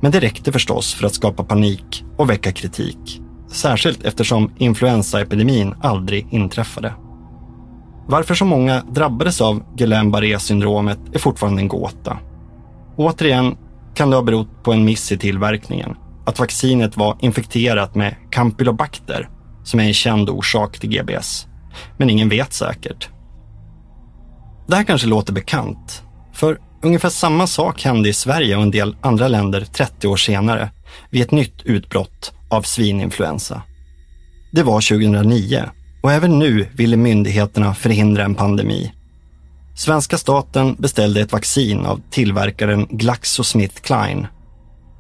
Men det räckte förstås för att skapa panik och väcka kritik. Särskilt eftersom influensaepidemin aldrig inträffade. Varför så många drabbades av Guillain-Barré syndromet är fortfarande en gåta. Återigen kan det ha berott på en miss i tillverkningen. Att vaccinet var infekterat med Campylobacter, som är en känd orsak till GBS. Men ingen vet säkert. Det här kanske låter bekant, för ungefär samma sak hände i Sverige och en del andra länder 30 år senare vid ett nytt utbrott av svininfluensa. Det var 2009 och även nu ville myndigheterna förhindra en pandemi. Svenska staten beställde ett vaccin av tillverkaren GlaxoSmithKline.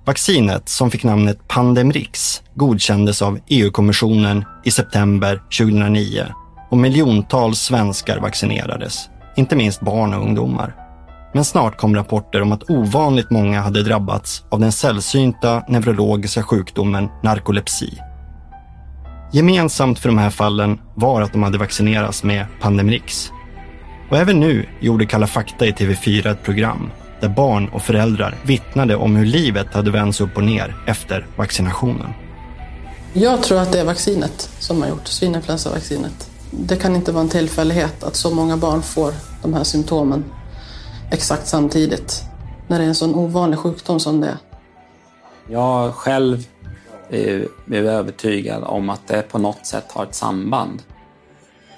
Vaccinet, som fick namnet Pandemrix, godkändes av EU-kommissionen i september 2009 och miljontals svenskar vaccinerades, inte minst barn och ungdomar. Men snart kom rapporter om att ovanligt många hade drabbats av den sällsynta neurologiska sjukdomen narkolepsi. Gemensamt för de här fallen var att de hade vaccinerats med Pandemrix. Och även nu gjorde Kalla fakta i TV4 ett program där barn och föräldrar vittnade om hur livet hade vänts upp och ner efter vaccinationen. Jag tror att det är vaccinet som har gjort svininfluensavaccinet. Det kan inte vara en tillfällighet att så många barn får de här symptomen exakt samtidigt när det är en sån ovanlig sjukdom som det är. Jag själv Eh, är övertygad om att det på något sätt har ett samband.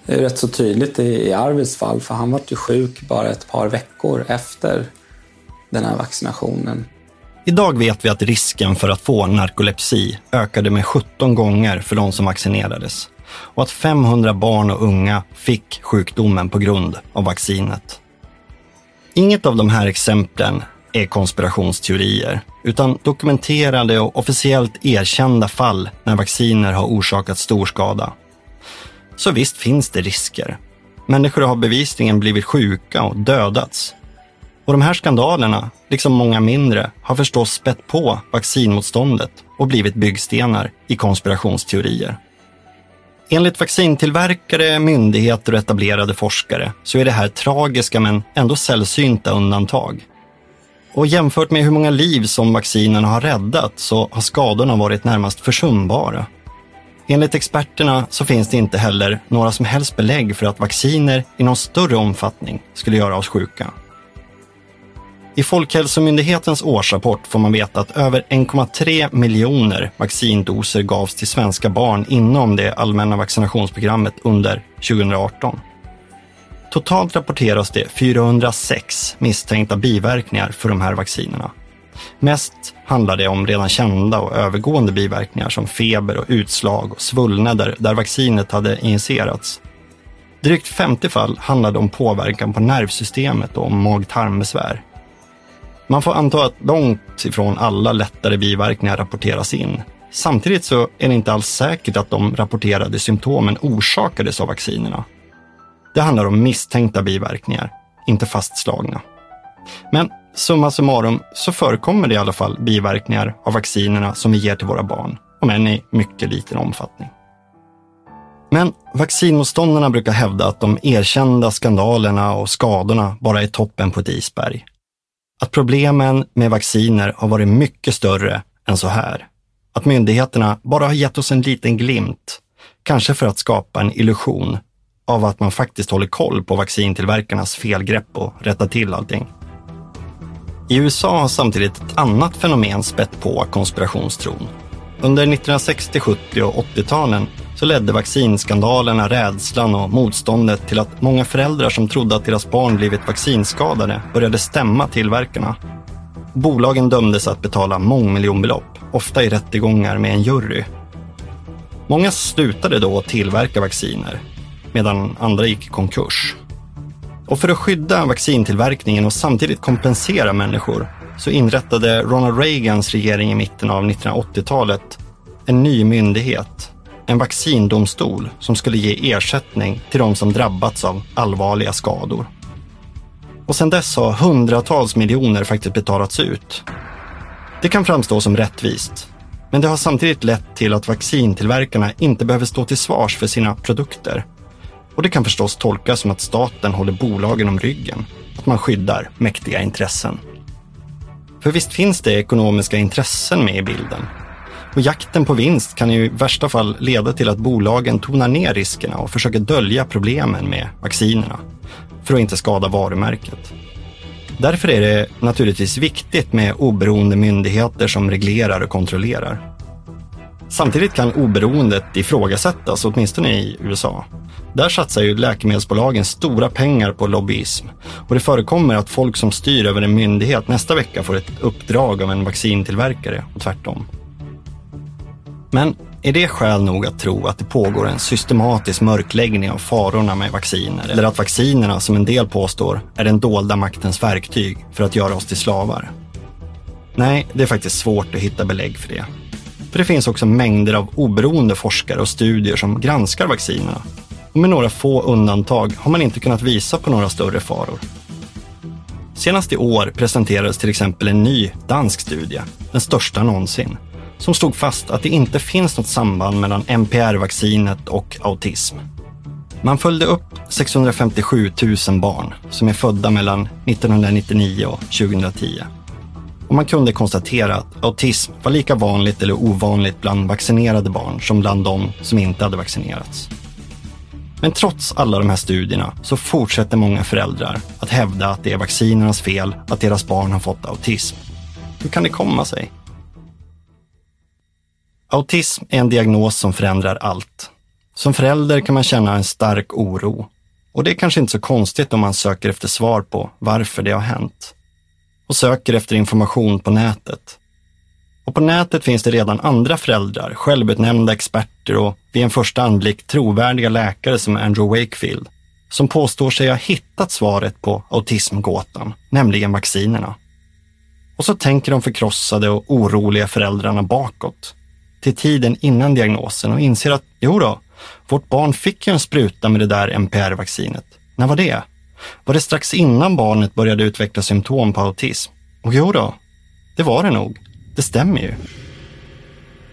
Det är rätt så tydligt i Arvids fall, för han var ju sjuk bara ett par veckor efter den här vaccinationen. Idag vet vi att risken för att få narkolepsi ökade med 17 gånger för de som vaccinerades och att 500 barn och unga fick sjukdomen på grund av vaccinet. Inget av de här exemplen är konspirationsteorier, utan dokumenterade och officiellt erkända fall när vacciner har orsakat stor skada. Så visst finns det risker. Människor har bevisligen blivit sjuka och dödats. Och de här skandalerna, liksom många mindre, har förstås spett på vaccinmotståndet och blivit byggstenar i konspirationsteorier. Enligt vaccintillverkare, myndigheter och etablerade forskare så är det här tragiska men ändå sällsynta undantag. Och jämfört med hur många liv som vaccinen har räddat så har skadorna varit närmast försumbara. Enligt experterna så finns det inte heller några som helst belägg för att vacciner i någon större omfattning skulle göra oss sjuka. I Folkhälsomyndighetens årsrapport får man veta att över 1,3 miljoner vaccindoser gavs till svenska barn inom det allmänna vaccinationsprogrammet under 2018. Totalt rapporteras det 406 misstänkta biverkningar för de här vaccinerna. Mest handlar det om redan kända och övergående biverkningar som feber och utslag och svullnader där vaccinet hade injicerats. Drygt 50 fall handlade om påverkan på nervsystemet och om mag-tarmbesvär. Man får anta att långt ifrån alla lättare biverkningar rapporteras in. Samtidigt så är det inte alls säkert att de rapporterade symptomen orsakades av vaccinerna. Det handlar om misstänkta biverkningar, inte fastslagna. Men summa summarum så förekommer det i alla fall biverkningar av vaccinerna som vi ger till våra barn, om än i mycket liten omfattning. Men vaccinmotståndarna brukar hävda att de erkända skandalerna och skadorna bara är toppen på ett isberg. Att problemen med vacciner har varit mycket större än så här. Att myndigheterna bara har gett oss en liten glimt, kanske för att skapa en illusion av att man faktiskt håller koll på vaccintillverkarnas felgrepp och rättar till allting. I USA har samtidigt ett annat fenomen spett på konspirationstron. Under 1960-, 70 och 80-talen så ledde vaccinskandalerna, rädslan och motståndet till att många föräldrar som trodde att deras barn blivit vaccinskadade började stämma tillverkarna. Bolagen dömdes att betala mångmiljonbelopp, ofta i rättegångar med en jury. Många slutade då tillverka vacciner, medan andra gick i konkurs. Och för att skydda vaccintillverkningen och samtidigt kompensera människor så inrättade Ronald Reagans regering i mitten av 1980-talet en ny myndighet, en vaccindomstol som skulle ge ersättning till de som drabbats av allvarliga skador. Och sedan dess har hundratals miljoner faktiskt betalats ut. Det kan framstå som rättvist, men det har samtidigt lett till att vaccintillverkarna inte behöver stå till svars för sina produkter. Och det kan förstås tolkas som att staten håller bolagen om ryggen, att man skyddar mäktiga intressen. För visst finns det ekonomiska intressen med i bilden. Och jakten på vinst kan i värsta fall leda till att bolagen tonar ner riskerna och försöker dölja problemen med vaccinerna för att inte skada varumärket. Därför är det naturligtvis viktigt med oberoende myndigheter som reglerar och kontrollerar. Samtidigt kan oberoendet ifrågasättas, åtminstone i USA. Där satsar ju läkemedelsbolagen stora pengar på lobbyism och det förekommer att folk som styr över en myndighet nästa vecka får ett uppdrag av en vaccintillverkare och tvärtom. Men är det skäl nog att tro att det pågår en systematisk mörkläggning av farorna med vacciner? Eller att vaccinerna, som en del påstår, är den dolda maktens verktyg för att göra oss till slavar? Nej, det är faktiskt svårt att hitta belägg för det. För det finns också mängder av oberoende forskare och studier som granskar vaccinerna och med några få undantag har man inte kunnat visa på några större faror. Senast i år presenterades till exempel en ny dansk studie, den största någonsin, som slog fast att det inte finns något samband mellan MPR-vaccinet och autism. Man följde upp 657 000 barn som är födda mellan 1999 och 2010. Och man kunde konstatera att autism var lika vanligt eller ovanligt bland vaccinerade barn som bland de som inte hade vaccinerats. Men trots alla de här studierna så fortsätter många föräldrar att hävda att det är vaccinernas fel att deras barn har fått autism. Hur kan det komma sig? Autism är en diagnos som förändrar allt. Som förälder kan man känna en stark oro. Och det är kanske inte så konstigt om man söker efter svar på varför det har hänt. Och söker efter information på nätet. Och på nätet finns det redan andra föräldrar, självutnämnda experter och vid en första anblick trovärdiga läkare som Andrew Wakefield, som påstår sig ha hittat svaret på autismgåtan, nämligen vaccinerna. Och så tänker de förkrossade och oroliga föräldrarna bakåt, till tiden innan diagnosen och inser att jo då, vårt barn fick ju en spruta med det där MPR-vaccinet. När var det? Var det strax innan barnet började utveckla symptom på autism? Och jo då, det var det nog. Det stämmer ju.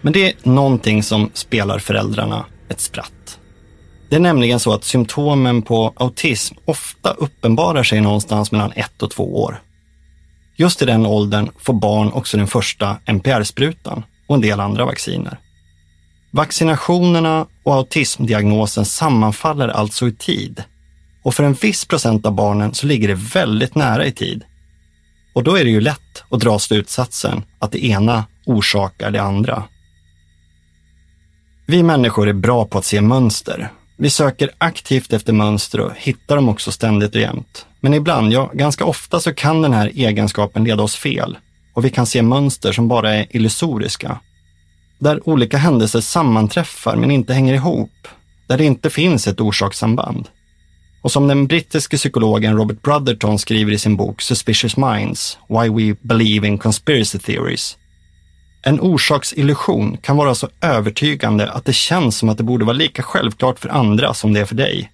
Men det är någonting som spelar föräldrarna ett spratt. Det är nämligen så att symptomen på autism ofta uppenbarar sig någonstans mellan ett och två år. Just i den åldern får barn också den första MPR-sprutan och en del andra vacciner. Vaccinationerna och autismdiagnosen sammanfaller alltså i tid. Och för en viss procent av barnen så ligger det väldigt nära i tid. Och då är det ju lätt att dra slutsatsen att det ena orsakar det andra. Vi människor är bra på att se mönster. Vi söker aktivt efter mönster och hittar dem också ständigt och jämt. Men ibland, ja ganska ofta, så kan den här egenskapen leda oss fel och vi kan se mönster som bara är illusoriska. Där olika händelser sammanträffar men inte hänger ihop. Där det inte finns ett orsakssamband. Och som den brittiske psykologen Robert Brotherton skriver i sin bok Suspicious Minds, Why We Believe in Conspiracy Theories. En orsaksillusion kan vara så övertygande att det känns som att det borde vara lika självklart för andra som det är för dig.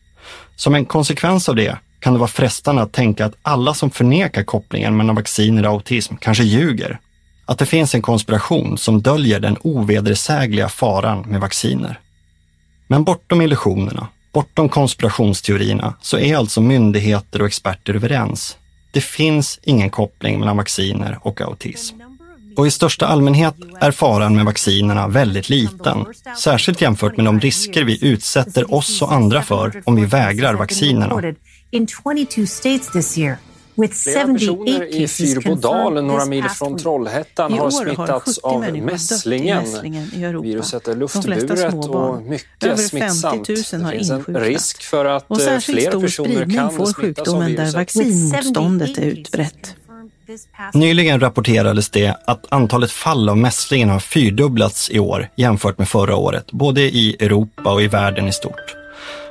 Som en konsekvens av det kan det vara frestande att tänka att alla som förnekar kopplingen mellan vacciner och autism kanske ljuger. Att det finns en konspiration som döljer den ovedersägliga faran med vacciner. Men bortom illusionerna Bortom konspirationsteorierna så är alltså myndigheter och experter överens. Det finns ingen koppling mellan vacciner och autism. Och i största allmänhet är faran med vaccinerna väldigt liten, särskilt jämfört med de risker vi utsätter oss och andra för om vi vägrar vaccinerna. Flera personer i Fyrbodal, några mil från Trollhättan, har smittats av mässlingen. Viruset är luftburet och mycket smittsamt. Det finns en risk för att eh, fler personer kan får sjukdomen där vaccinmotståndet är utbrett. Nyligen rapporterades det att antalet fall av mässlingen har fyrdubblats i år jämfört med förra året, både i Europa och i världen i stort.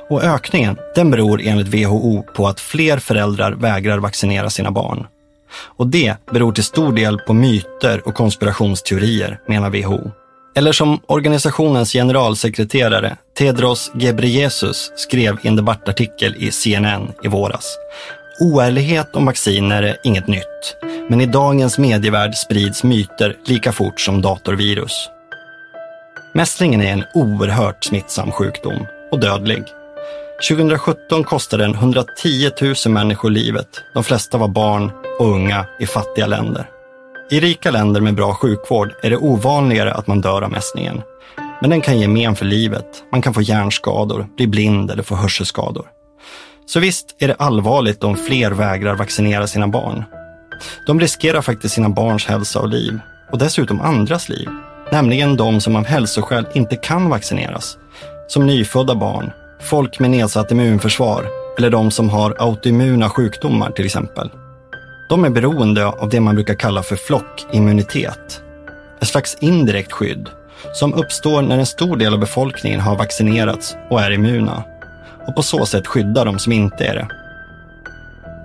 Och ökningen, den beror enligt WHO på att fler föräldrar vägrar vaccinera sina barn. Och det beror till stor del på myter och konspirationsteorier, menar WHO. Eller som organisationens generalsekreterare Tedros Ghebreyesus skrev i en debattartikel i CNN i våras. Oärlighet om vacciner är inget nytt, men i dagens medievärld sprids myter lika fort som datorvirus. Mässlingen är en oerhört smittsam sjukdom och dödlig. 2017 kostade den 110 000 människor livet. De flesta var barn och unga i fattiga länder. I rika länder med bra sjukvård är det ovanligare att man dör av mässningen. Men den kan ge men för livet. Man kan få hjärnskador, bli blind eller få hörselskador. Så visst är det allvarligt om fler vägrar vaccinera sina barn. De riskerar faktiskt sina barns hälsa och liv och dessutom andras liv. Nämligen de som av hälsoskäl inte kan vaccineras. Som nyfödda barn, folk med nedsatt immunförsvar eller de som har autoimmuna sjukdomar till exempel. De är beroende av det man brukar kalla för flockimmunitet. Ett slags indirekt skydd som uppstår när en stor del av befolkningen har vaccinerats och är immuna och på så sätt skyddar de som inte är det.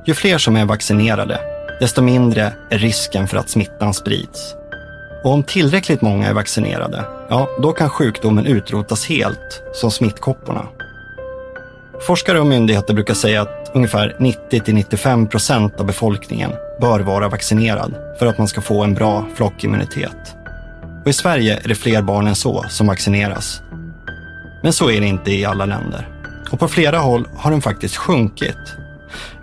Ju fler som är vaccinerade, desto mindre är risken för att smittan sprids. Och om tillräckligt många är vaccinerade, ja, då kan sjukdomen utrotas helt, som smittkopporna. Forskare och myndigheter brukar säga att ungefär 90-95 procent av befolkningen bör vara vaccinerad för att man ska få en bra flockimmunitet. Och I Sverige är det fler barn än så som vaccineras. Men så är det inte i alla länder. Och på flera håll har den faktiskt sjunkit.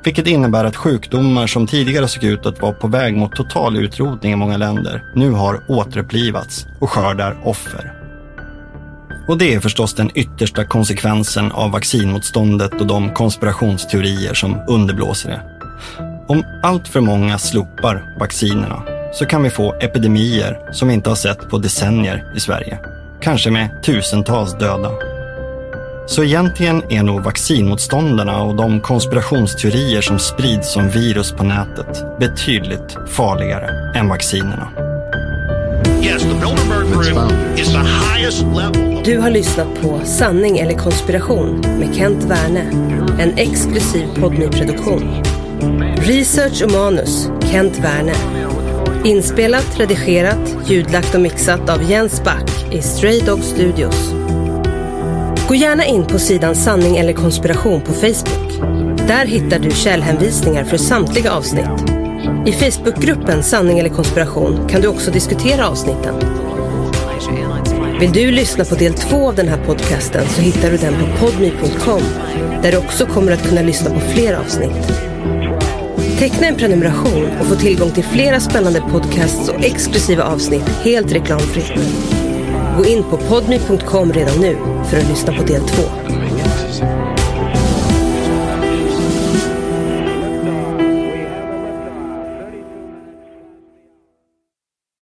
Vilket innebär att sjukdomar som tidigare såg ut att vara på väg mot total utrotning i många länder nu har återupplivats och skördar offer. Och det är förstås den yttersta konsekvensen av vaccinmotståndet och de konspirationsteorier som underblåser det. Om allt för många slopar vaccinerna så kan vi få epidemier som vi inte har sett på decennier i Sverige. Kanske med tusentals döda. Så egentligen är nog vaccinmotståndarna och de konspirationsteorier som sprids som virus på nätet betydligt farligare än vaccinerna. Du har lyssnat på Sanning eller konspiration med Kent Werne. En exklusiv podmi-produktion. Research och manus Kent Werne. Inspelat, redigerat, ljudlagt och mixat av Jens Back i Stray Dog Studios. Gå gärna in på sidan Sanning eller konspiration på Facebook. Där hittar du källhänvisningar för samtliga avsnitt. I Facebookgruppen Sanning eller konspiration kan du också diskutera avsnitten. Vill du lyssna på del två av den här podcasten så hittar du den på podmy.com där du också kommer att kunna lyssna på fler avsnitt. Teckna en prenumeration och få tillgång till flera spännande podcasts och exklusiva avsnitt helt reklamfritt. Gå in på podmy.com redan nu för att lyssna på del två.